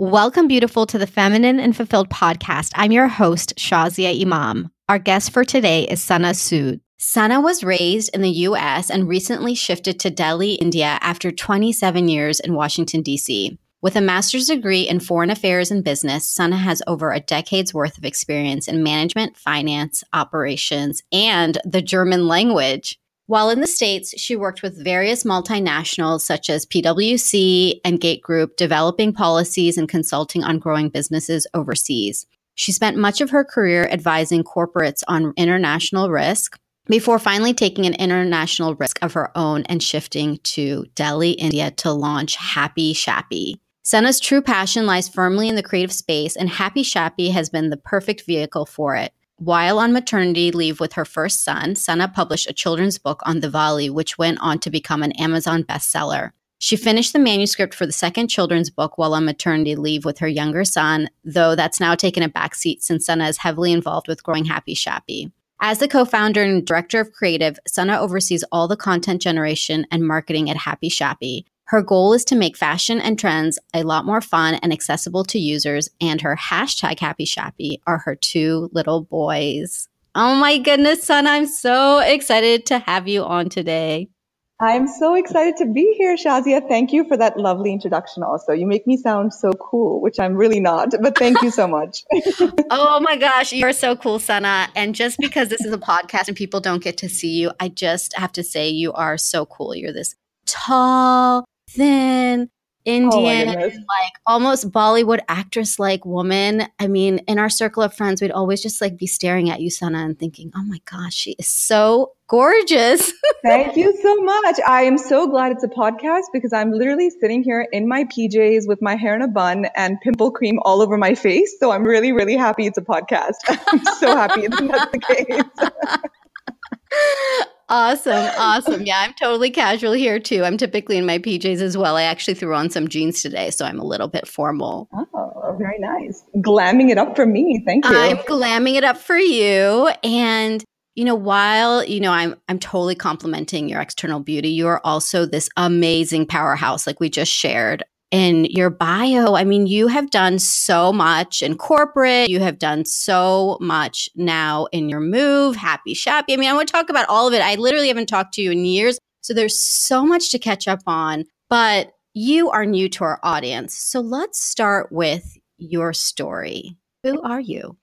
Welcome, beautiful, to the Feminine and Fulfilled podcast. I'm your host, Shazia Imam. Our guest for today is Sana Sood. Sana was raised in the US and recently shifted to Delhi, India after 27 years in Washington, D.C. With a master's degree in foreign affairs and business, Sana has over a decade's worth of experience in management, finance, operations, and the German language. While in the States, she worked with various multinationals such as PwC and Gate Group, developing policies and consulting on growing businesses overseas. She spent much of her career advising corporates on international risk before finally taking an international risk of her own and shifting to Delhi, India to launch Happy Shappy. Sana's true passion lies firmly in the creative space, and Happy Shappy has been the perfect vehicle for it. While on maternity leave with her first son, Sana published a children's book on Diwali, which went on to become an Amazon bestseller. She finished the manuscript for the second children's book while on maternity leave with her younger son, though that's now taken a backseat since Sana is heavily involved with growing Happy Shappy. As the co founder and director of creative, Sana oversees all the content generation and marketing at Happy Shappy, her goal is to make fashion and trends a lot more fun and accessible to users, and her hashtag Happy Shappy are her two little boys. Oh my goodness, son, I'm so excited to have you on today. I'm so excited to be here, Shazia. Thank you for that lovely introduction also. You make me sound so cool, which I'm really not, but thank you so much. oh my gosh, you're so cool, Sana. And just because this is a podcast and people don't get to see you, I just have to say you are so cool. You're this tall, thin, oh Indian, oh like almost Bollywood actress like woman. I mean, in our circle of friends, we'd always just like be staring at you, Sana, and thinking, oh my gosh, she is so gorgeous. Thank you so much. I am so glad it's a podcast because I'm literally sitting here in my PJs with my hair in a bun and pimple cream all over my face. So I'm really, really happy it's a podcast. I'm so happy that's the case. Awesome. Awesome. Yeah, I'm totally casual here too. I'm typically in my PJs as well. I actually threw on some jeans today, so I'm a little bit formal. Oh, very nice. Glamming it up for me. Thank you. I'm glamming it up for you. And you know, while you know I'm I'm totally complimenting your external beauty, you are also this amazing powerhouse like we just shared in your bio. I mean, you have done so much in corporate. You have done so much now in your move, Happy Shappy. I mean, I want to talk about all of it. I literally haven't talked to you in years. So there's so much to catch up on, but you are new to our audience. So let's start with your story. Who are you?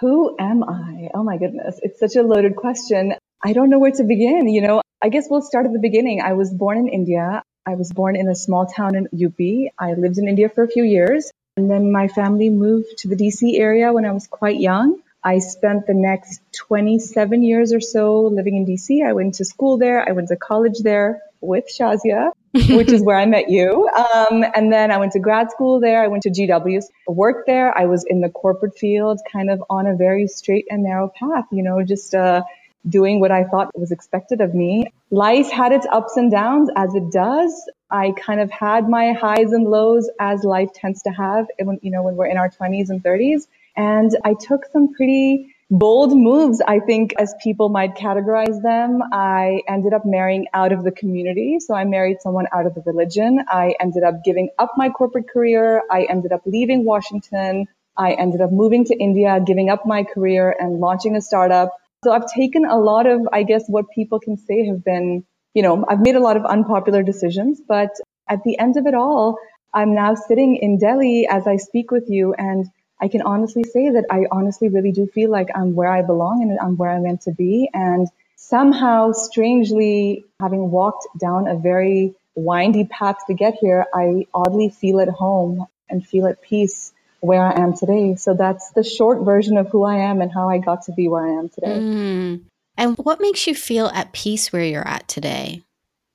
Who am I? Oh my goodness. It's such a loaded question. I don't know where to begin. You know, I guess we'll start at the beginning. I was born in India. I was born in a small town in UP. I lived in India for a few years. And then my family moved to the DC area when I was quite young. I spent the next 27 years or so living in DC. I went to school there. I went to college there with Shazia, which is where I met you. Um, and then I went to grad school there. I went to GW's, worked there. I was in the corporate field, kind of on a very straight and narrow path, you know, just uh, doing what I thought was expected of me. Life had its ups and downs as it does. I kind of had my highs and lows as life tends to have eh, when, you know, when we're in our 20s and 30s. And I took some pretty bold moves, I think, as people might categorize them. I ended up marrying out of the community. So I married someone out of the religion. I ended up giving up my corporate career. I ended up leaving Washington. I ended up moving to India, giving up my career and launching a startup so I've taken a lot of, I guess, what people can say have been, you know, I've made a lot of unpopular decisions, but at the end of it all, I'm now sitting in Delhi as I speak with you and I can honestly say that I honestly really do feel like I'm where I belong and I'm where I'm meant to be. And somehow, strangely, having walked down a very windy path to get here, I oddly feel at home and feel at peace where I am today. So that's the short version of who I am and how I got to be where I am today. Mm. And what makes you feel at peace where you're at today?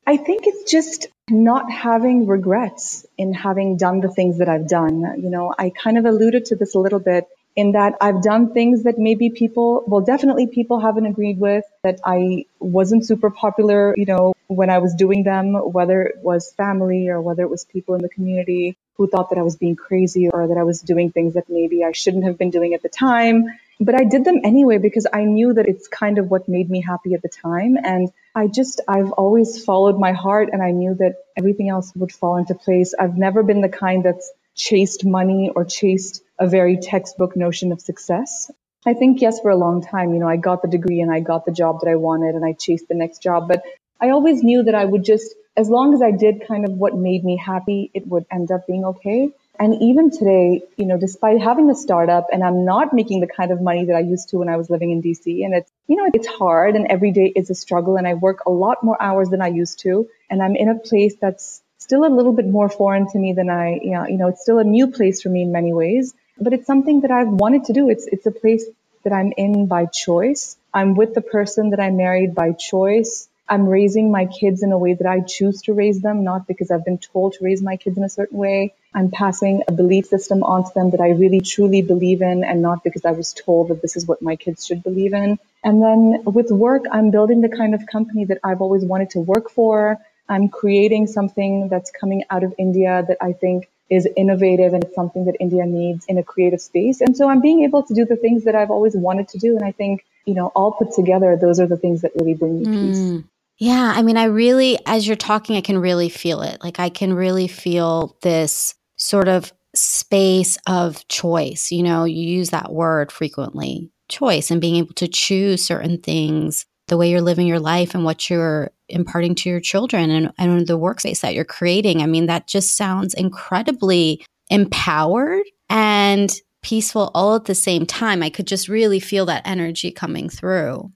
I think it's just not having regrets in having done the things that I've done. You know, I kind of alluded to this a little bit in that I've done things that maybe people, well, definitely people haven't agreed with, that I wasn't super popular, you know, when I was doing them, whether it was family or whether it was people in the community who thought that I was being crazy or that I was doing things that maybe I shouldn't have been doing at the time. But I did them anyway because I knew that it's kind of what made me happy at the time. And I just, I've always followed my heart and I knew that everything else would fall into place. I've never been the kind that's chased money or chased a very textbook notion of success. I think, yes, for a long time, you know, I got the degree and I got the job that I wanted and I chased the next job. But I always knew that I would just, as long as I did kind of what made me happy, it would end up being okay. And even today, you know, despite having a startup and I'm not making the kind of money that I used to when I was living in DC and it's, you know, it's hard and every day is a struggle and I work a lot more hours than I used to. And I'm in a place that's still a little bit more foreign to me than I, you know, you know, it's still a new place for me in many ways, but it's something that I've wanted to do. It's, it's a place that I'm in by choice. I'm with the person that I married by choice. I'm raising my kids in a way that I choose to raise them, not because I've been told to raise my kids in a certain way. I'm passing a belief system onto them that I really truly believe in and not because I was told that this is what my kids should believe in. And then with work, I'm building the kind of company that I've always wanted to work for. I'm creating something that's coming out of India that I think is innovative and it's something that India needs in a creative space. And so I'm being able to do the things that I've always wanted to do. And I think, you know, all put together, those are the things that really bring me peace. Mm. Yeah. I mean, I really, as you're talking, I can really feel it. Like, I can really feel this sort of space of choice. You know, you use that word frequently choice and being able to choose certain things, the way you're living your life and what you're imparting to your children and, and the workspace that you're creating. I mean, that just sounds incredibly empowered and peaceful all at the same time. I could just really feel that energy coming through.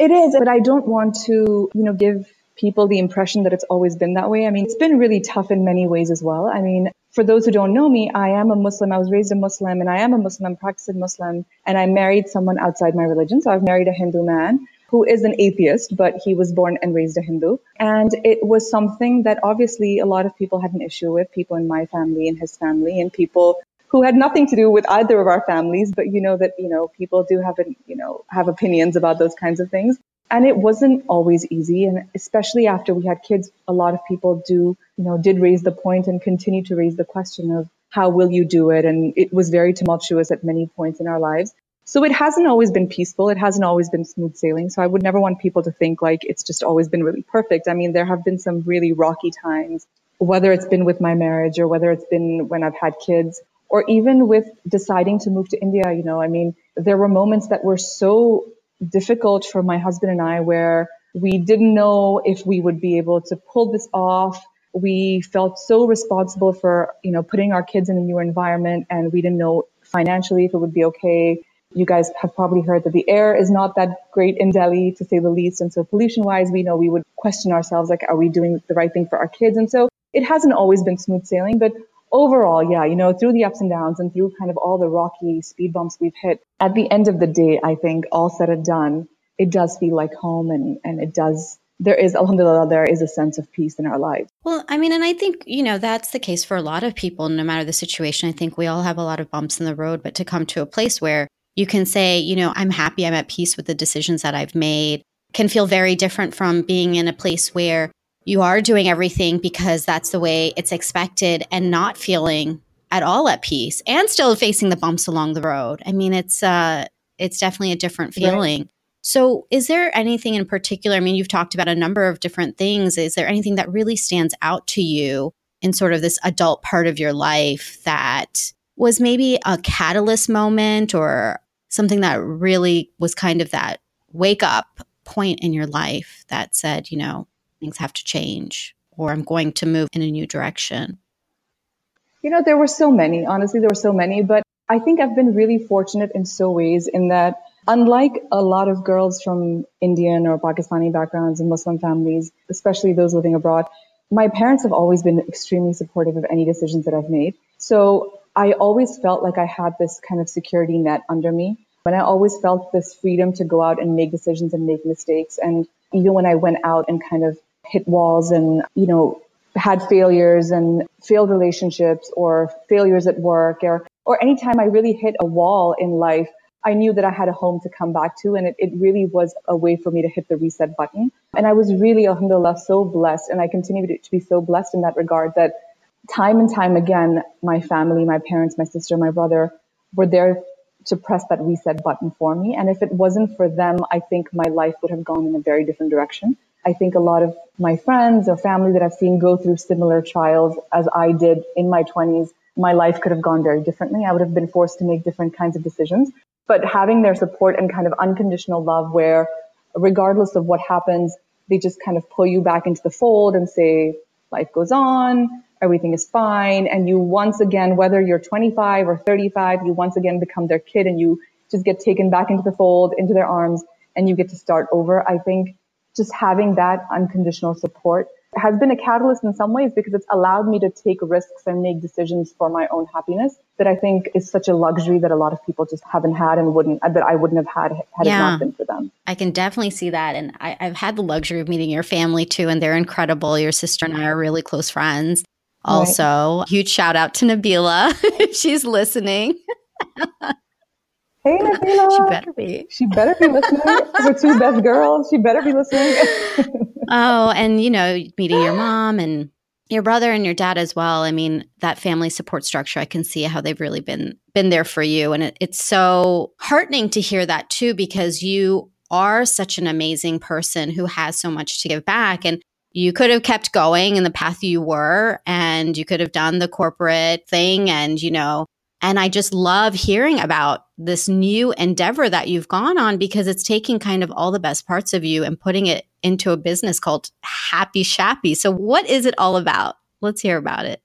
It is, but I don't want to, you know, give people the impression that it's always been that way. I mean, it's been really tough in many ways as well. I mean, for those who don't know me, I am a Muslim. I was raised a Muslim and I am a Muslim, I'm practicing Muslim, and I married someone outside my religion. So I've married a Hindu man who is an atheist, but he was born and raised a Hindu. And it was something that obviously a lot of people had an issue with, people in my family and his family, and people who had nothing to do with either of our families, but you know that, you know, people do have, you know, have opinions about those kinds of things. And it wasn't always easy. And especially after we had kids, a lot of people do, you know, did raise the point and continue to raise the question of how will you do it? And it was very tumultuous at many points in our lives. So it hasn't always been peaceful. It hasn't always been smooth sailing. So I would never want people to think like it's just always been really perfect. I mean, there have been some really rocky times, whether it's been with my marriage or whether it's been when I've had kids or even with deciding to move to India, you know, I mean, there were moments that were so difficult for my husband and I where we didn't know if we would be able to pull this off. We felt so responsible for, you know, putting our kids in a new environment and we didn't know financially if it would be okay. You guys have probably heard that the air is not that great in Delhi, to say the least. And so pollution wise, we know we would question ourselves, like, are we doing the right thing for our kids? And so it hasn't always been smooth sailing, but overall, yeah, you know, through the ups and downs and through kind of all the rocky speed bumps we've hit, at the end of the day, I think all said and done, it does feel like home and, and it does there is alhamdulillah there is a sense of peace in our lives. Well i mean and i think you know that's the case for a lot of people no matter the situation. I think we all have a lot of bumps in the road but to come to a place where you can say you know i'm happy i'm at peace with the decisions that i've made can feel very different from being in a place where you are doing everything because that's the way it's expected and not feeling at all at peace and still facing the bumps along the road. I mean, it's uh it's definitely a different feeling. Right. So, is there anything in particular? I mean, you've talked about a number of different things. Is there anything that really stands out to you in sort of this adult part of your life that was maybe a catalyst moment or something that really was kind of that wake up point in your life that said, you know, things have to change or I'm going to move in a new direction? You know, there were so many. Honestly, there were so many, but I think I've been really fortunate in so ways in that unlike a lot of girls from Indian or Pakistani backgrounds and Muslim families, especially those living abroad, my parents have always been extremely supportive of any decisions that I've made. So I always felt like I had this kind of security net under me. But I always felt this freedom to go out and make decisions and make mistakes. And even when I went out and kind of hit walls and, you know, had failures and failed relationships or failures at work or, or anytime I really hit a wall in life, I knew that I had a home to come back to and it, it really was a way for me to hit the reset button. And I was really, alhamdulillah, so blessed and I continue to be so blessed in that regard that time and time again, my family, my parents, my sister, my brother were there to press that reset button for me. And if it wasn't for them, I think my life would have gone in a very different direction. I think a lot of my friends or family that I've seen go through similar trials as I did in my 20s my life could have gone very differently. I would have been forced to make different kinds of decisions. But having their support and kind of unconditional love where regardless of what happens, they just kind of pull you back into the fold and say, life goes on, everything is fine. And you once again, whether you're 25 or 35, you once again become their kid and you just get taken back into the fold, into their arms, and you get to start over. I think just having that unconditional support has been a catalyst in some ways because it's allowed me to take risks and make decisions for my own happiness that I think is such a luxury that a lot of people just haven't had and wouldn't, that I wouldn't have had had yeah, it not been for them. I can definitely see that. And I, I've had the luxury of meeting your family too, and they're incredible. Your sister and I are really close friends. Also, right. huge shout out to Nabila if she's listening. Hey, Nabila. She better be. She better be listening. Her two best girls. She better be listening. oh, and you know, meeting your mom and your brother and your dad as well. I mean, that family support structure. I can see how they've really been been there for you, and it, it's so heartening to hear that too, because you are such an amazing person who has so much to give back, and you could have kept going in the path you were, and you could have done the corporate thing, and you know, and I just love hearing about this new endeavor that you've gone on because it's taking kind of all the best parts of you and putting it into a business called Happy Shappy. So, what is it all about? Let's hear about it.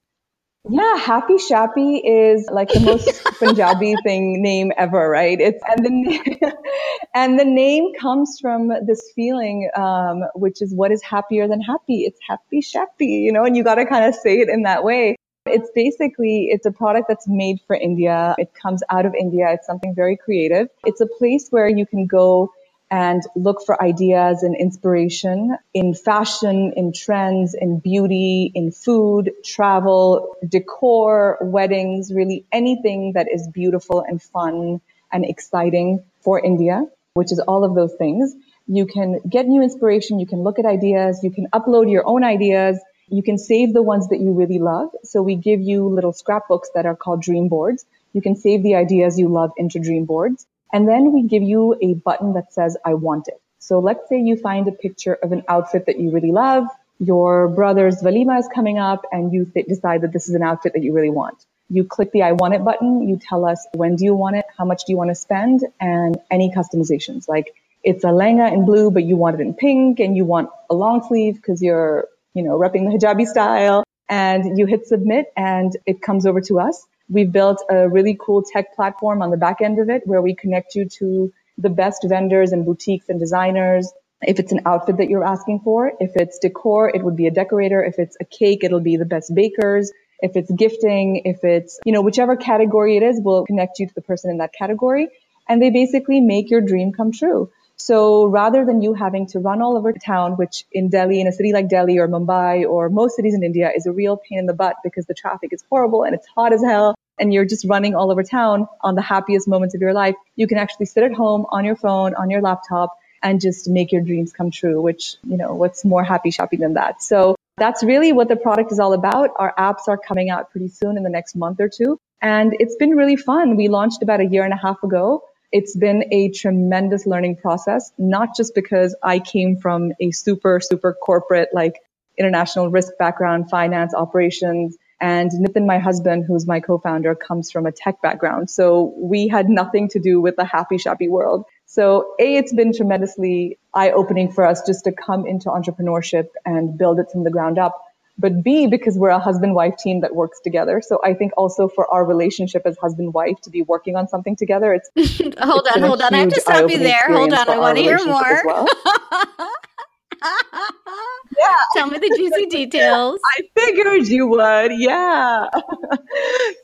Yeah, Happy Shappy is like the most Punjabi thing name ever, right? It's and the and the name comes from this feeling, um, which is what is happier than happy? It's Happy Shappy, you know, and you got to kind of say it in that way. It's basically, it's a product that's made for India. It comes out of India. It's something very creative. It's a place where you can go and look for ideas and inspiration in fashion, in trends, in beauty, in food, travel, decor, weddings, really anything that is beautiful and fun and exciting for India, which is all of those things. You can get new inspiration. You can look at ideas. You can upload your own ideas you can save the ones that you really love. So we give you little scrapbooks that are called dream boards. You can save the ideas you love into dream boards. And then we give you a button that says, I want it. So let's say you find a picture of an outfit that you really love. Your brother's Valima is coming up and you th- decide that this is an outfit that you really want. You click the I want it button. You tell us when do you want it? How much do you want to spend? And any customizations like it's a lehenga in blue, but you want it in pink and you want a long sleeve because you're you know, repping the hijabi style and you hit submit and it comes over to us. We've built a really cool tech platform on the back end of it where we connect you to the best vendors and boutiques and designers. If it's an outfit that you're asking for, if it's decor, it would be a decorator. If it's a cake, it'll be the best bakers. If it's gifting, if it's, you know, whichever category it is, we'll connect you to the person in that category. And they basically make your dream come true. So rather than you having to run all over town, which in Delhi, in a city like Delhi or Mumbai or most cities in India is a real pain in the butt because the traffic is horrible and it's hot as hell and you're just running all over town on the happiest moments of your life, you can actually sit at home on your phone, on your laptop and just make your dreams come true, which, you know, what's more happy shopping than that? So that's really what the product is all about. Our apps are coming out pretty soon in the next month or two. And it's been really fun. We launched about a year and a half ago. It's been a tremendous learning process, not just because I came from a super, super corporate, like international risk background, finance, operations, and Nitin, my husband, who's my co-founder, comes from a tech background. So we had nothing to do with the Happy Shappy world. So A, it's been tremendously eye opening for us just to come into entrepreneurship and build it from the ground up but B, because we're a husband wife team that works together. So I think also for our relationship as husband wife to be working on something together, it's hold it's on, hold on. I have to stop you there. Hold on, I want to hear more. Well. yeah. Tell me the juicy details. I figured you would. Yeah.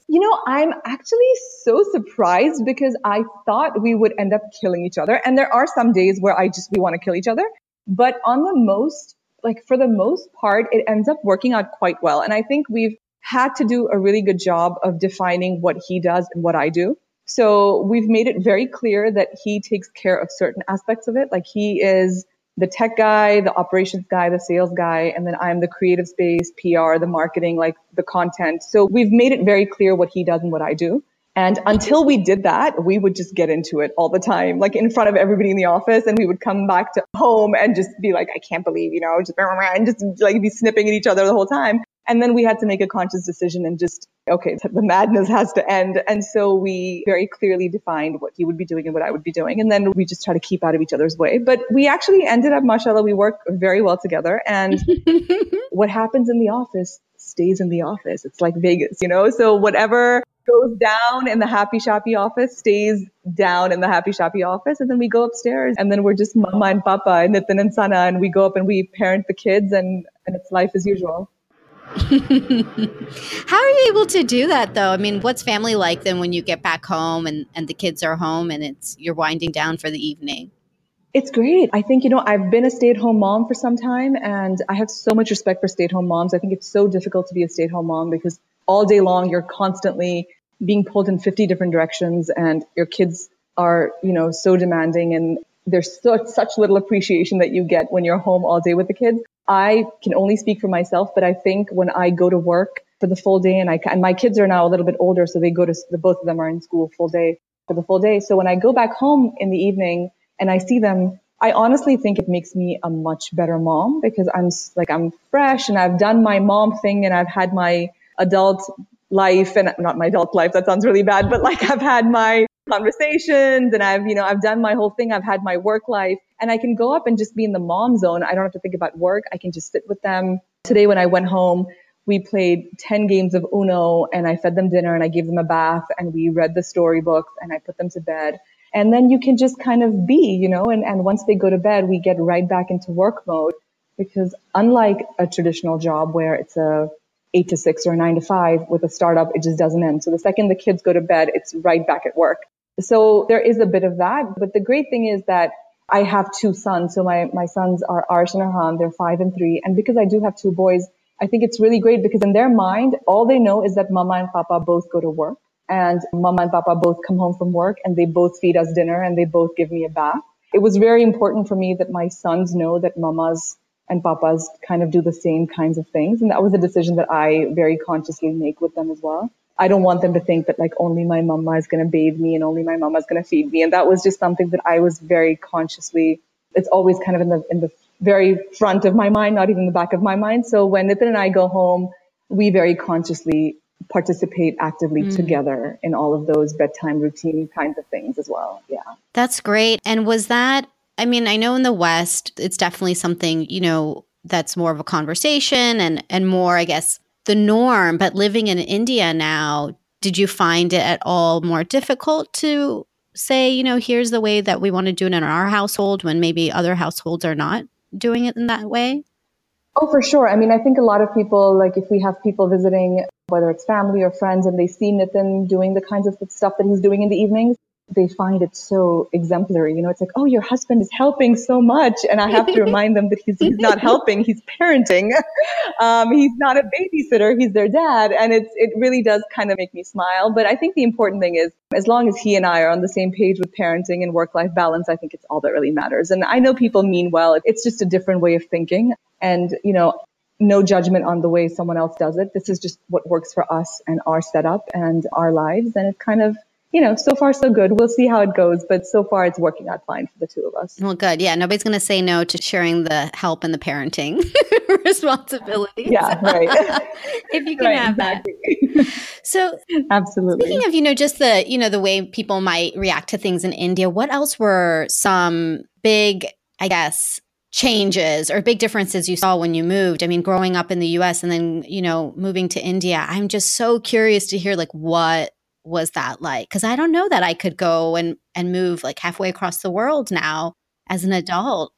you know, I'm actually so surprised because I thought we would end up killing each other. And there are some days where I just, we want to kill each other. But on the most like for the most part, it ends up working out quite well. And I think we've had to do a really good job of defining what he does and what I do. So we've made it very clear that he takes care of certain aspects of it. Like he is the tech guy, the operations guy, the sales guy, and then I'm the creative space, PR, the marketing, like the content. So we've made it very clear what he does and what I do. And until we did that, we would just get into it all the time, like in front of everybody in the office. And we would come back to home and just be like, I can't believe, you know, just, and just like be snipping at each other the whole time. And then we had to make a conscious decision and just, okay, the madness has to end. And so we very clearly defined what he would be doing and what I would be doing. And then we just try to keep out of each other's way. But we actually ended up, mashallah, we work very well together. And what happens in the office stays in the office. It's like Vegas, you know? So whatever goes down in the Happy Shappy office stays down in the Happy Shappy office and then we go upstairs and then we're just mama and papa and Nitin and Sana and we go up and we parent the kids and, and it's life as usual. How are you able to do that though? I mean, what's family like then when you get back home and, and the kids are home and it's you're winding down for the evening? It's great. I think, you know, I've been a stay at home mom for some time and I have so much respect for stay at home moms. I think it's so difficult to be a stay at home mom because all day long you're constantly being pulled in 50 different directions and your kids are, you know, so demanding and there's so, such little appreciation that you get when you're home all day with the kids. I can only speak for myself, but I think when I go to work for the full day and I and my kids are now a little bit older, so they go to the both of them are in school full day for the full day. So when I go back home in the evening and I see them, I honestly think it makes me a much better mom because I'm like I'm fresh and I've done my mom thing and I've had my adult life and not my adult life. That sounds really bad, but like I've had my conversations and I've, you know, I've done my whole thing. I've had my work life and I can go up and just be in the mom zone. I don't have to think about work. I can just sit with them. Today when I went home, we played 10 games of Uno and I fed them dinner and I gave them a bath and we read the storybooks and I put them to bed. And then you can just kind of be, you know, and, and once they go to bed, we get right back into work mode because unlike a traditional job where it's a eight to six or nine to five with a startup, it just doesn't end. So the second the kids go to bed, it's right back at work. So there is a bit of that. But the great thing is that I have two sons. So my, my sons are Arsh and Arhan. They're five and three. And because I do have two boys, I think it's really great because in their mind, all they know is that mama and papa both go to work and mama and papa both come home from work and they both feed us dinner and they both give me a bath. It was very important for me that my sons know that mamas and papas kind of do the same kinds of things. And that was a decision that I very consciously make with them as well. I don't want them to think that like only my mama is going to bathe me and only my mama is going to feed me. And that was just something that I was very consciously, it's always kind of in the, in the very front of my mind, not even the back of my mind. So when Nitin and I go home, we very consciously participate actively mm. together in all of those bedtime routine kinds of things as well. Yeah. That's great. And was that I mean, I know in the West, it's definitely something, you know, that's more of a conversation and, and more, I guess, the norm. But living in India now, did you find it at all more difficult to say, you know, here's the way that we want to do it in our household when maybe other households are not doing it in that way? Oh, for sure. I mean, I think a lot of people, like if we have people visiting, whether it's family or friends, and they see Nitin doing the kinds of stuff that he's doing in the evenings, they find it so exemplary. You know, it's like, oh, your husband is helping so much. And I have to remind them that he's, he's not helping, he's parenting. Um, he's not a babysitter, he's their dad. And it's, it really does kind of make me smile. But I think the important thing is, as long as he and I are on the same page with parenting and work life balance, I think it's all that really matters. And I know people mean well. It's just a different way of thinking. And, you know, no judgment on the way someone else does it. This is just what works for us and our setup and our lives. And it kind of, you know, so far so good. We'll see how it goes, but so far it's working out fine for the two of us. Well, good. Yeah, nobody's going to say no to sharing the help and the parenting responsibilities. Yeah, right. if you can right, have exactly. that. So, absolutely. Speaking of, you know, just the, you know, the way people might react to things in India, what else were some big, I guess, changes or big differences you saw when you moved? I mean, growing up in the US and then, you know, moving to India, I'm just so curious to hear like what was that like? Because I don't know that I could go and, and move like halfway across the world now as an adult.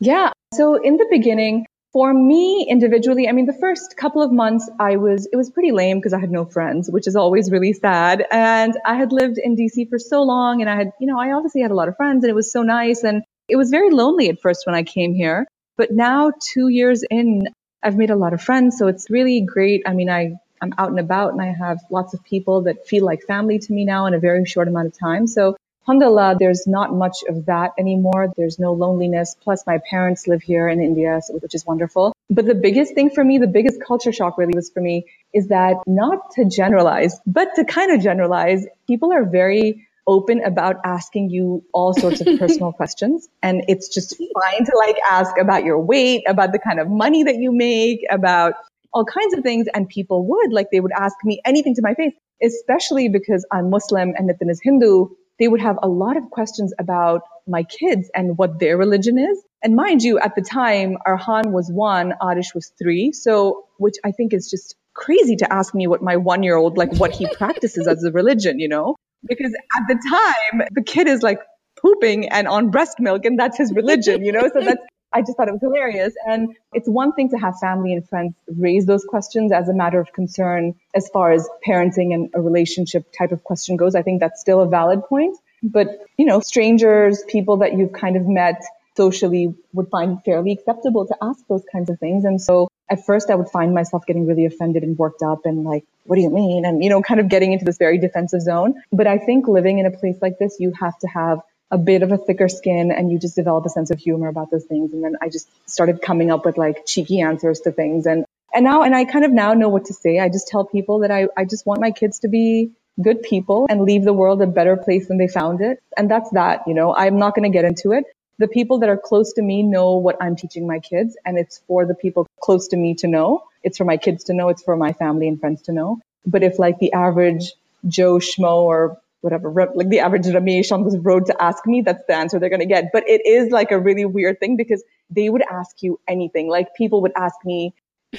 Yeah. So in the beginning, for me individually, I mean, the first couple of months I was, it was pretty lame because I had no friends, which is always really sad. And I had lived in DC for so long and I had, you know, I obviously had a lot of friends and it was so nice. And it was very lonely at first when I came here. But now, two years in, I've made a lot of friends. So it's really great. I mean, I I'm out and about and I have lots of people that feel like family to me now in a very short amount of time. So alhamdulillah, there's not much of that anymore. There's no loneliness. Plus my parents live here in India, which is wonderful. But the biggest thing for me, the biggest culture shock really was for me is that not to generalize, but to kind of generalize, people are very open about asking you all sorts of personal questions. And it's just fine to like ask about your weight, about the kind of money that you make, about all kinds of things. And people would, like, they would ask me anything to my face, especially because I'm Muslim and Nitin is Hindu. They would have a lot of questions about my kids and what their religion is. And mind you, at the time, Arhan was one, Adish was three. So, which I think is just crazy to ask me what my one year old, like what he practices as a religion, you know? Because at the time, the kid is like pooping and on breast milk and that's his religion, you know? So that's, I just thought it was hilarious. And it's one thing to have family and friends raise those questions as a matter of concern as far as parenting and a relationship type of question goes. I think that's still a valid point. But, you know, strangers, people that you've kind of met socially would find fairly acceptable to ask those kinds of things. And so at first I would find myself getting really offended and worked up and like, what do you mean? And, you know, kind of getting into this very defensive zone. But I think living in a place like this, you have to have a bit of a thicker skin and you just develop a sense of humor about those things. And then I just started coming up with like cheeky answers to things. And, and now, and I kind of now know what to say. I just tell people that I, I just want my kids to be good people and leave the world a better place than they found it. And that's that, you know, I'm not going to get into it. The people that are close to me know what I'm teaching my kids and it's for the people close to me to know. It's for my kids to know. It's for my family and friends to know. But if like the average Joe Schmo or whatever, like the average Ramesh on this road to ask me, that's the answer they're going to get. But it is like a really weird thing because they would ask you anything. Like people would ask me,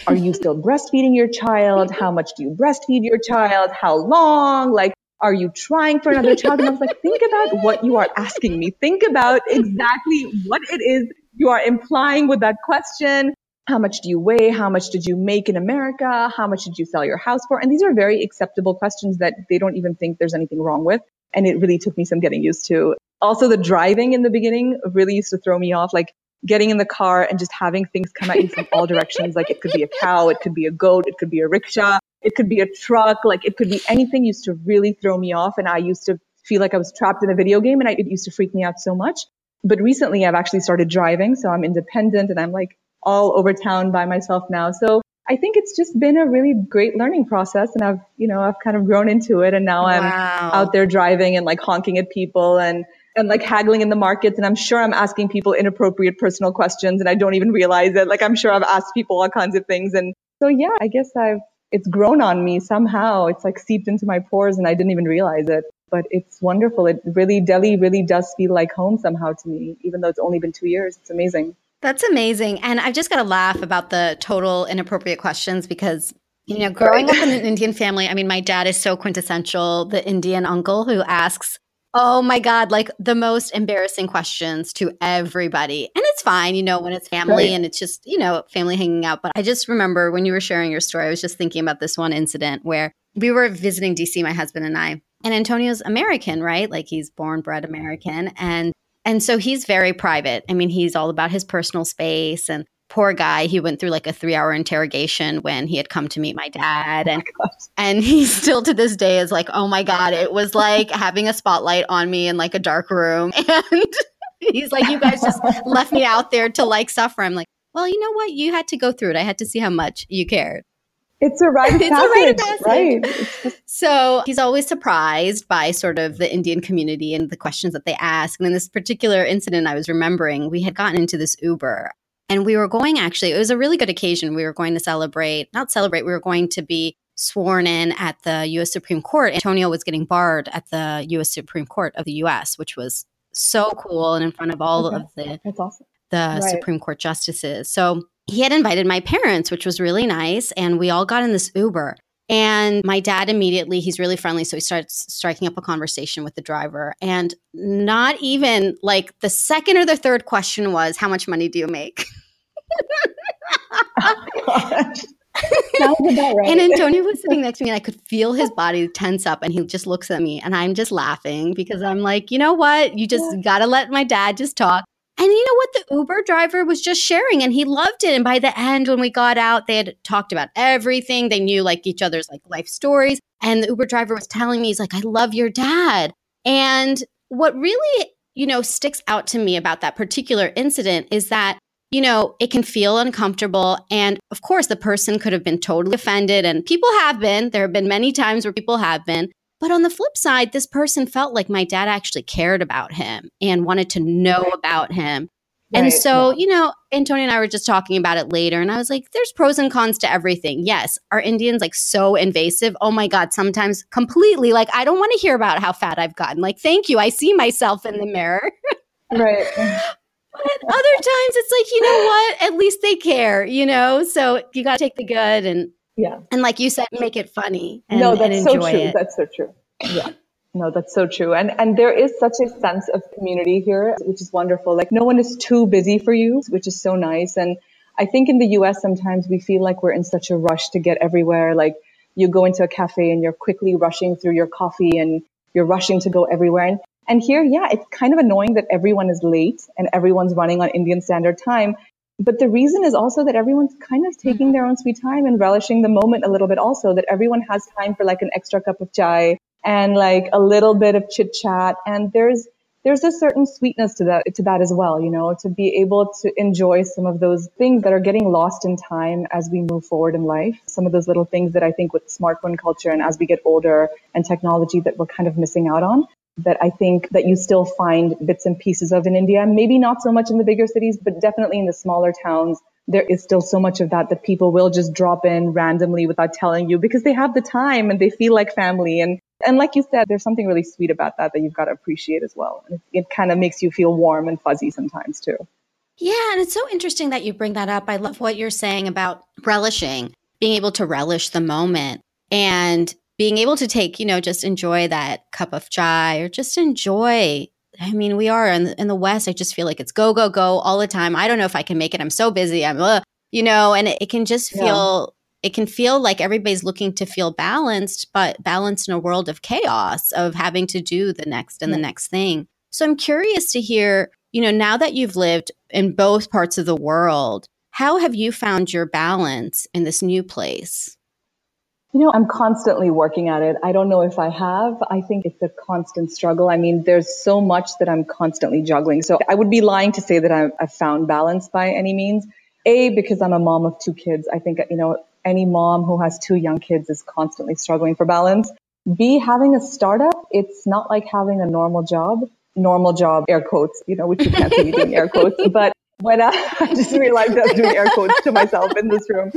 are you still breastfeeding your child? How much do you breastfeed your child? How long? Like, are you trying for another child? And I was like, think about what you are asking me. Think about exactly what it is you are implying with that question. How much do you weigh? How much did you make in America? How much did you sell your house for? And these are very acceptable questions that they don't even think there's anything wrong with. And it really took me some getting used to. Also, the driving in the beginning really used to throw me off. Like getting in the car and just having things come at you from all directions. Like it could be a cow, it could be a goat, it could be a rickshaw, it could be a truck, like it could be anything used to really throw me off. And I used to feel like I was trapped in a video game and I, it used to freak me out so much. But recently I've actually started driving. So I'm independent and I'm like all over town by myself now. So I think it's just been a really great learning process and I've, you know, I've kind of grown into it and now I'm out there driving and like honking at people and, and like haggling in the markets. And I'm sure I'm asking people inappropriate personal questions and I don't even realize it. Like I'm sure I've asked people all kinds of things. And so, yeah, I guess I've, it's grown on me somehow. It's like seeped into my pores and I didn't even realize it. But it's wonderful. It really, Delhi really does feel like home somehow to me, even though it's only been two years. It's amazing. That's amazing. And I've just got to laugh about the total inappropriate questions because, you know, growing up in an Indian family, I mean, my dad is so quintessential, the Indian uncle who asks, oh my God, like the most embarrassing questions to everybody. And it's fine, you know, when it's family right. and it's just, you know, family hanging out. But I just remember when you were sharing your story, I was just thinking about this one incident where we were visiting DC, my husband and I. And Antonio's American, right? Like he's born bred American. And and so he's very private. I mean, he's all about his personal space. And poor guy he went through like a three hour interrogation when he had come to meet my oh dad. And oh my and he still to this day is like oh my god it was like having a spotlight on me in like a dark room. And he's like you guys just left me out there to like suffer. I'm like well you know what? You had to go through it. I had to see how much you cared it's a rite of it's passage, a rite of passage. Right. So he's always surprised by sort of the Indian community and the questions that they ask. And in this particular incident I was remembering, we had gotten into this Uber and we were going actually, it was a really good occasion. We were going to celebrate, not celebrate, we were going to be sworn in at the US Supreme Court. Antonio was getting barred at the US Supreme Court of the US, which was so cool and in front of all okay. of the awesome. the right. Supreme Court justices. So he had invited my parents, which was really nice. And we all got in this Uber. And my dad immediately, he's really friendly. So he starts striking up a conversation with the driver. And not even like the second or the third question was, How much money do you make? oh, right. and Antonio was sitting next to me, and I could feel his body tense up. And he just looks at me, and I'm just laughing because I'm like, you know what? You just got to let my dad just talk. And you know what? The Uber driver was just sharing and he loved it. And by the end, when we got out, they had talked about everything. They knew like each other's like life stories. And the Uber driver was telling me, he's like, I love your dad. And what really, you know, sticks out to me about that particular incident is that, you know, it can feel uncomfortable. And of course, the person could have been totally offended. And people have been. There have been many times where people have been. But on the flip side, this person felt like my dad actually cared about him and wanted to know about him. And so, yeah. you know, Antonio and I were just talking about it later, and I was like, there's pros and cons to everything. Yes. Are Indians like so invasive? Oh my God, sometimes completely like, I don't want to hear about how fat I've gotten. Like, thank you. I see myself in the mirror. right. But other times it's like, you know what? At least they care, you know? So you got to take the good and, yeah. And like you said, make it funny. And, no, that's and so true. It. That's so true. Yeah. No, that's so true. And and there is such a sense of community here, which is wonderful. Like no one is too busy for you, which is so nice. And I think in the US sometimes we feel like we're in such a rush to get everywhere. Like you go into a cafe and you're quickly rushing through your coffee and you're rushing to go everywhere. And and here, yeah, it's kind of annoying that everyone is late and everyone's running on Indian standard time. But the reason is also that everyone's kind of taking mm-hmm. their own sweet time and relishing the moment a little bit also, that everyone has time for like an extra cup of chai and like a little bit of chit chat. And there's, there's a certain sweetness to that, to that as well, you know, to be able to enjoy some of those things that are getting lost in time as we move forward in life. Some of those little things that I think with smartphone culture and as we get older and technology that we're kind of missing out on that I think that you still find bits and pieces of in India. Maybe not so much in the bigger cities, but definitely in the smaller towns there is still so much of that that people will just drop in randomly without telling you because they have the time and they feel like family. And, and like you said, there's something really sweet about that that you've got to appreciate as well. It, it kind of makes you feel warm and fuzzy sometimes too. Yeah. And it's so interesting that you bring that up. I love what you're saying about relishing, being able to relish the moment and being able to take, you know, just enjoy that cup of chai or just enjoy I mean, we are in, in the West. I just feel like it's go, go, go all the time. I don't know if I can make it. I'm so busy. I'm, uh, you know, and it, it can just feel, yeah. it can feel like everybody's looking to feel balanced, but balanced in a world of chaos of having to do the next and yeah. the next thing. So I'm curious to hear, you know, now that you've lived in both parts of the world, how have you found your balance in this new place? You know, I'm constantly working at it. I don't know if I have. I think it's a constant struggle. I mean, there's so much that I'm constantly juggling. So I would be lying to say that I've found balance by any means. A, because I'm a mom of two kids. I think, you know, any mom who has two young kids is constantly struggling for balance. B, having a startup, it's not like having a normal job. Normal job, air quotes, you know, which you can't see me doing air quotes, but when I, I just realized I was doing air quotes to myself in this room.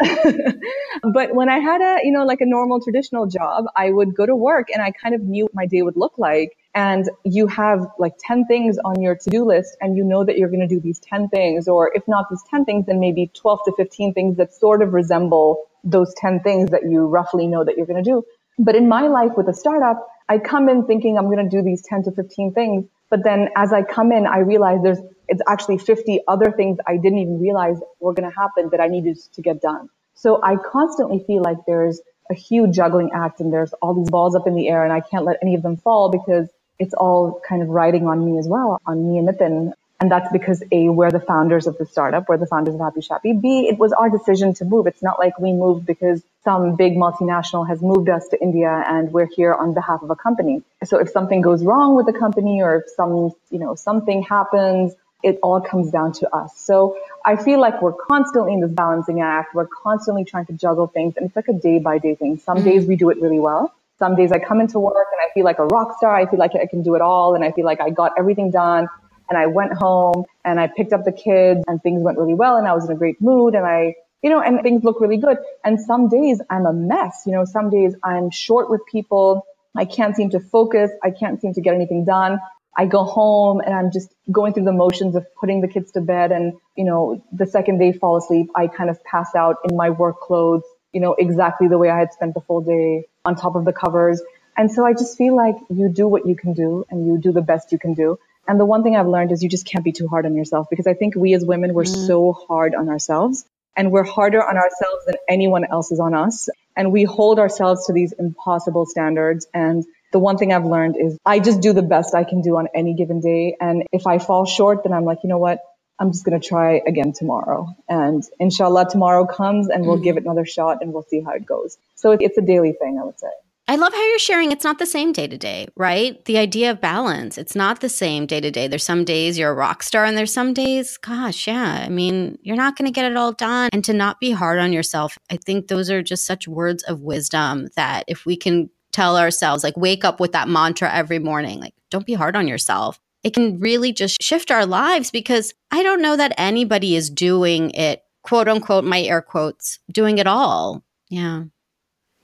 but when I had a, you know, like a normal traditional job, I would go to work and I kind of knew what my day would look like. And you have like 10 things on your to-do list and you know that you're going to do these 10 things, or if not these 10 things, then maybe 12 to 15 things that sort of resemble those 10 things that you roughly know that you're going to do. But in my life with a startup, I come in thinking I'm going to do these 10 to 15 things. But then as I come in, I realize there's it's actually 50 other things I didn't even realize were going to happen that I needed to get done. So I constantly feel like there's a huge juggling act and there's all these balls up in the air and I can't let any of them fall because it's all kind of riding on me as well, on me and Nitin. And that's because A, we're the founders of the startup, we're the founders of Happy Shappy. B, it was our decision to move. It's not like we moved because some big multinational has moved us to India and we're here on behalf of a company. So if something goes wrong with the company or if some, you know, something happens it all comes down to us. So I feel like we're constantly in this balancing act. We're constantly trying to juggle things and it's like a day by day thing. Some mm-hmm. days we do it really well. Some days I come into work and I feel like a rock star. I feel like I can do it all and I feel like I got everything done. And I went home and I picked up the kids and things went really well and I was in a great mood and I, you know, and things look really good. And some days I'm a mess. You know, some days I'm short with people. I can't seem to focus. I can't seem to get anything done. I go home and I'm just going through the motions of putting the kids to bed. And, you know, the second they fall asleep, I kind of pass out in my work clothes, you know, exactly the way I had spent the full day on top of the covers. And so I just feel like you do what you can do and you do the best you can do. And the one thing I've learned is you just can't be too hard on yourself because I think we as women, we're mm. so hard on ourselves and we're harder on ourselves than anyone else is on us. And we hold ourselves to these impossible standards. And the one thing I've learned is I just do the best I can do on any given day. And if I fall short, then I'm like, you know what? I'm just going to try again tomorrow. And inshallah, tomorrow comes and we'll give it another shot and we'll see how it goes. So it's a daily thing, I would say. I love how you're sharing it's not the same day to day, right? The idea of balance, it's not the same day to day. There's some days you're a rock star and there's some days, gosh, yeah. I mean, you're not going to get it all done. And to not be hard on yourself, I think those are just such words of wisdom that if we can tell ourselves, like, wake up with that mantra every morning. Like, don't be hard on yourself. it can really just shift our lives because I don't know that anybody is doing it, quote unquote, my air quotes, doing it all. Yeah.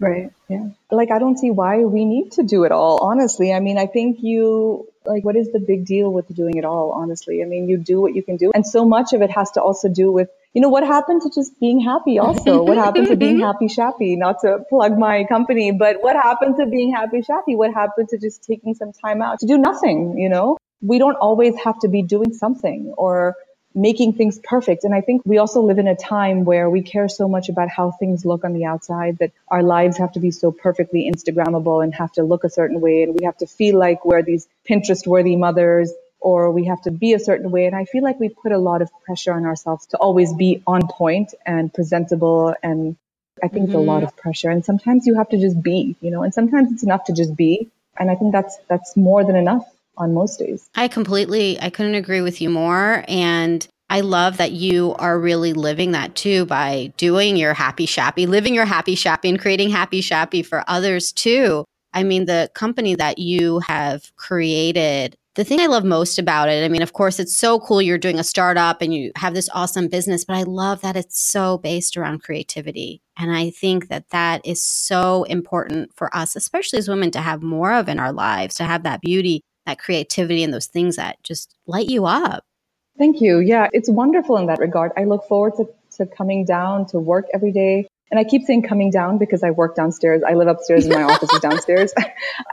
Right. Yeah. Like, I don't see why we need to do it all, honestly. I mean, I think you, like, what is the big deal with doing it all, honestly? I mean, you do what you can do. And so much of it has to also do with, you know, what happened to just being happy also? what happened to being happy shappy? Not to plug my company, but what happened to being happy shappy? What happened to just taking some time out to do nothing, you know? We don't always have to be doing something or making things perfect. And I think we also live in a time where we care so much about how things look on the outside that our lives have to be so perfectly Instagrammable and have to look a certain way. And we have to feel like we're these Pinterest worthy mothers or we have to be a certain way. And I feel like we put a lot of pressure on ourselves to always be on point and presentable. And I think mm-hmm. it's a lot mm-hmm. of pressure. And sometimes you have to just be, you know, and sometimes it's enough to just be. And I think that's, that's more than enough on most days. I completely, I couldn't agree with you more. And I love that you are really living that too by doing your happy shappy, living your happy shappy and creating happy shappy for others too. I mean, the company that you have created, the thing I love most about it, I mean, of course, it's so cool you're doing a startup and you have this awesome business, but I love that it's so based around creativity. And I think that that is so important for us, especially as women, to have more of in our lives, to have that beauty that creativity and those things that just light you up. Thank you. Yeah, it's wonderful in that regard. I look forward to, to coming down to work every day. And I keep saying coming down because I work downstairs. I live upstairs and my office is downstairs.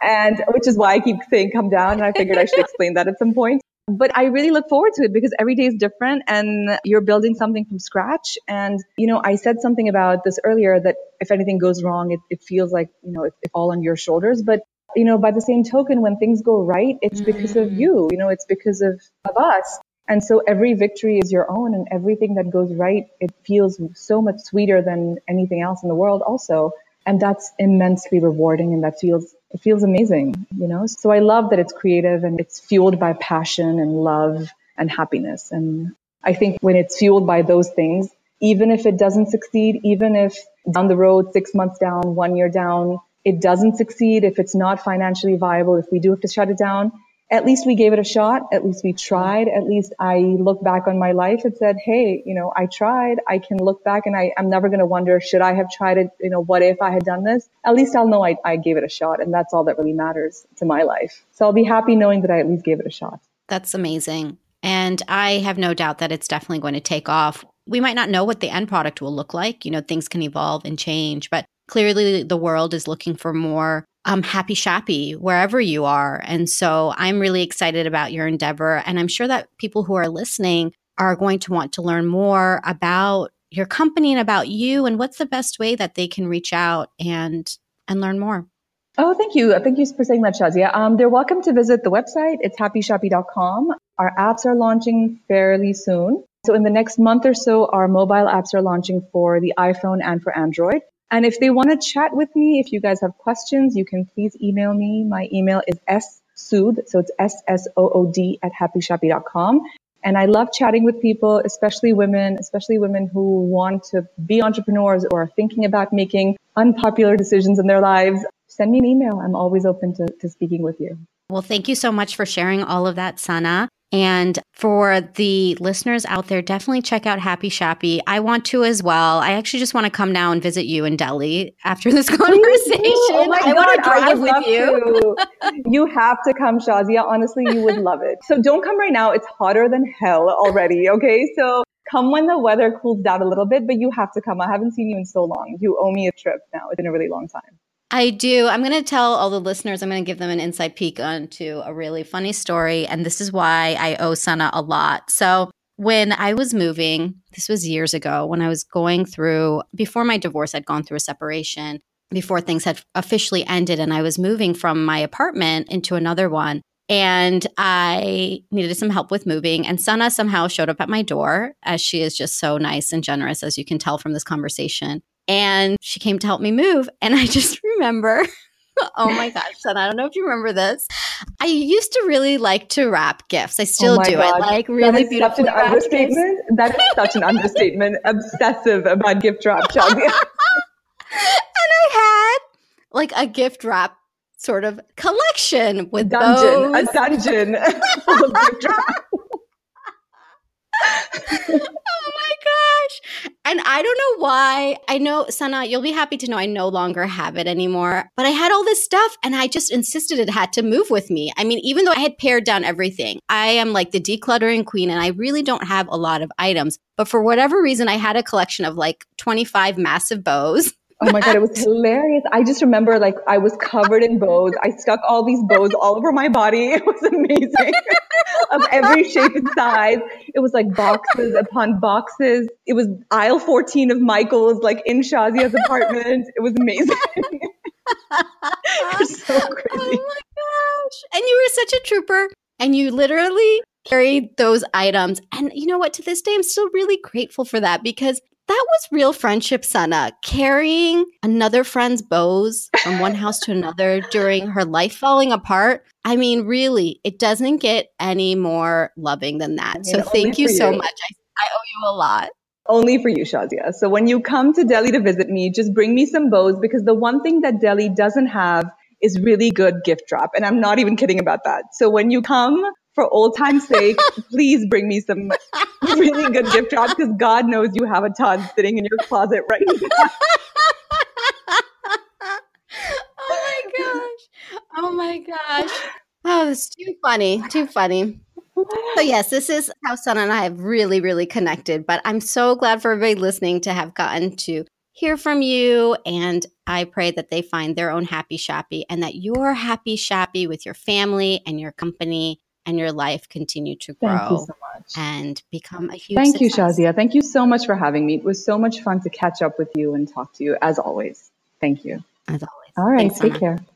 and which is why I keep saying come down. And I figured I should explain that at some point. But I really look forward to it because every day is different and you're building something from scratch. And, you know, I said something about this earlier that if anything goes wrong, it, it feels like, you know, it's all on your shoulders. But you know, by the same token, when things go right, it's because of mm. you, you know, it's because of, of us. And so every victory is your own and everything that goes right, it feels so much sweeter than anything else in the world also. And that's immensely rewarding and that feels, it feels amazing, you know? So I love that it's creative and it's fueled by passion and love and happiness. And I think when it's fueled by those things, even if it doesn't succeed, even if down the road, six months down, one year down, it doesn't succeed, if it's not financially viable, if we do have to shut it down, at least we gave it a shot. At least we tried. At least I look back on my life and said, Hey, you know, I tried. I can look back and I, I'm never going to wonder, should I have tried it? You know, what if I had done this? At least I'll know I, I gave it a shot. And that's all that really matters to my life. So I'll be happy knowing that I at least gave it a shot. That's amazing. And I have no doubt that it's definitely going to take off. We might not know what the end product will look like. You know, things can evolve and change, but clearly the world is looking for more um, happy shappy wherever you are. And so I'm really excited about your endeavor. And I'm sure that people who are listening are going to want to learn more about your company and about you and what's the best way that they can reach out and and learn more. Oh, thank you. Thank you for saying that, Shazia. Um, they're welcome to visit the website. It's happyshappy.com. Our apps are launching fairly soon. So in the next month or so, our mobile apps are launching for the iPhone and for Android. And if they want to chat with me, if you guys have questions, you can please email me. My email is ssood, so it's S-S-O-O-D at happyshappy.com. And I love chatting with people, especially women, especially women who want to be entrepreneurs or are thinking about making unpopular decisions in their lives. Send me an email. I'm always open to, to speaking with you. Well, thank you so much for sharing all of that, Sana. And for the listeners out there, definitely check out Happy Shappy. I want to as well. I actually just want to come now and visit you in Delhi after this conversation. Oh my I God, want to drive with you. you have to come, Shazia. Honestly, you would love it. So don't come right now. It's hotter than hell already. Okay. So come when the weather cools down a little bit, but you have to come. I haven't seen you in so long. You owe me a trip now. It's been a really long time. I do. I'm going to tell all the listeners, I'm going to give them an inside peek onto a really funny story. And this is why I owe Sana a lot. So, when I was moving, this was years ago, when I was going through, before my divorce, I'd gone through a separation, before things had officially ended, and I was moving from my apartment into another one. And I needed some help with moving. And Sana somehow showed up at my door, as she is just so nice and generous, as you can tell from this conversation and she came to help me move. And I just remember, oh my gosh, son, I don't know if you remember this. I used to really like to wrap gifts. I oh still oh do God. it. Like really beautiful. Such an understatement. Gifts. That is such an understatement. Obsessive about gift wrap, and I had like a gift wrap sort of collection with dungeon, bows. a dungeon. oh my gosh. And I don't know why. I know, Sana, you'll be happy to know I no longer have it anymore. But I had all this stuff and I just insisted it had to move with me. I mean, even though I had pared down everything, I am like the decluttering queen and I really don't have a lot of items. But for whatever reason, I had a collection of like 25 massive bows. Oh my God, it was hilarious. I just remember like I was covered in bows. I stuck all these bows all over my body. It was amazing of every shape and size. It was like boxes upon boxes. It was aisle 14 of Michael's, like in Shazia's apartment. It was amazing. You're so crazy. Oh my gosh. And you were such a trooper. And you literally carried those items. And you know what? To this day, I'm still really grateful for that because that was real friendship, Sana. Carrying another friend's bows from one house to another during her life falling apart. I mean, really, it doesn't get any more loving than that. I mean, so thank you so much. I, I owe you a lot. Only for you, Shazia. So when you come to Delhi to visit me, just bring me some bows because the one thing that Delhi doesn't have is really good gift drop. And I'm not even kidding about that. So when you come, for old time's sake, please bring me some really good gift drops because God knows you have a ton sitting in your closet right now. oh my gosh. Oh my gosh. Oh, it's too funny. Too funny. So yes, this is how Sana and I have really, really connected. But I'm so glad for everybody listening to have gotten to hear from you. And I pray that they find their own happy shappy and that you're happy shappy with your family and your company and your life continue to grow so and become a huge Thank success. you, Shazia. Thank you so much for having me. It was so much fun to catch up with you and talk to you as always. Thank you. As always. All right. Thanks, take Sana. care.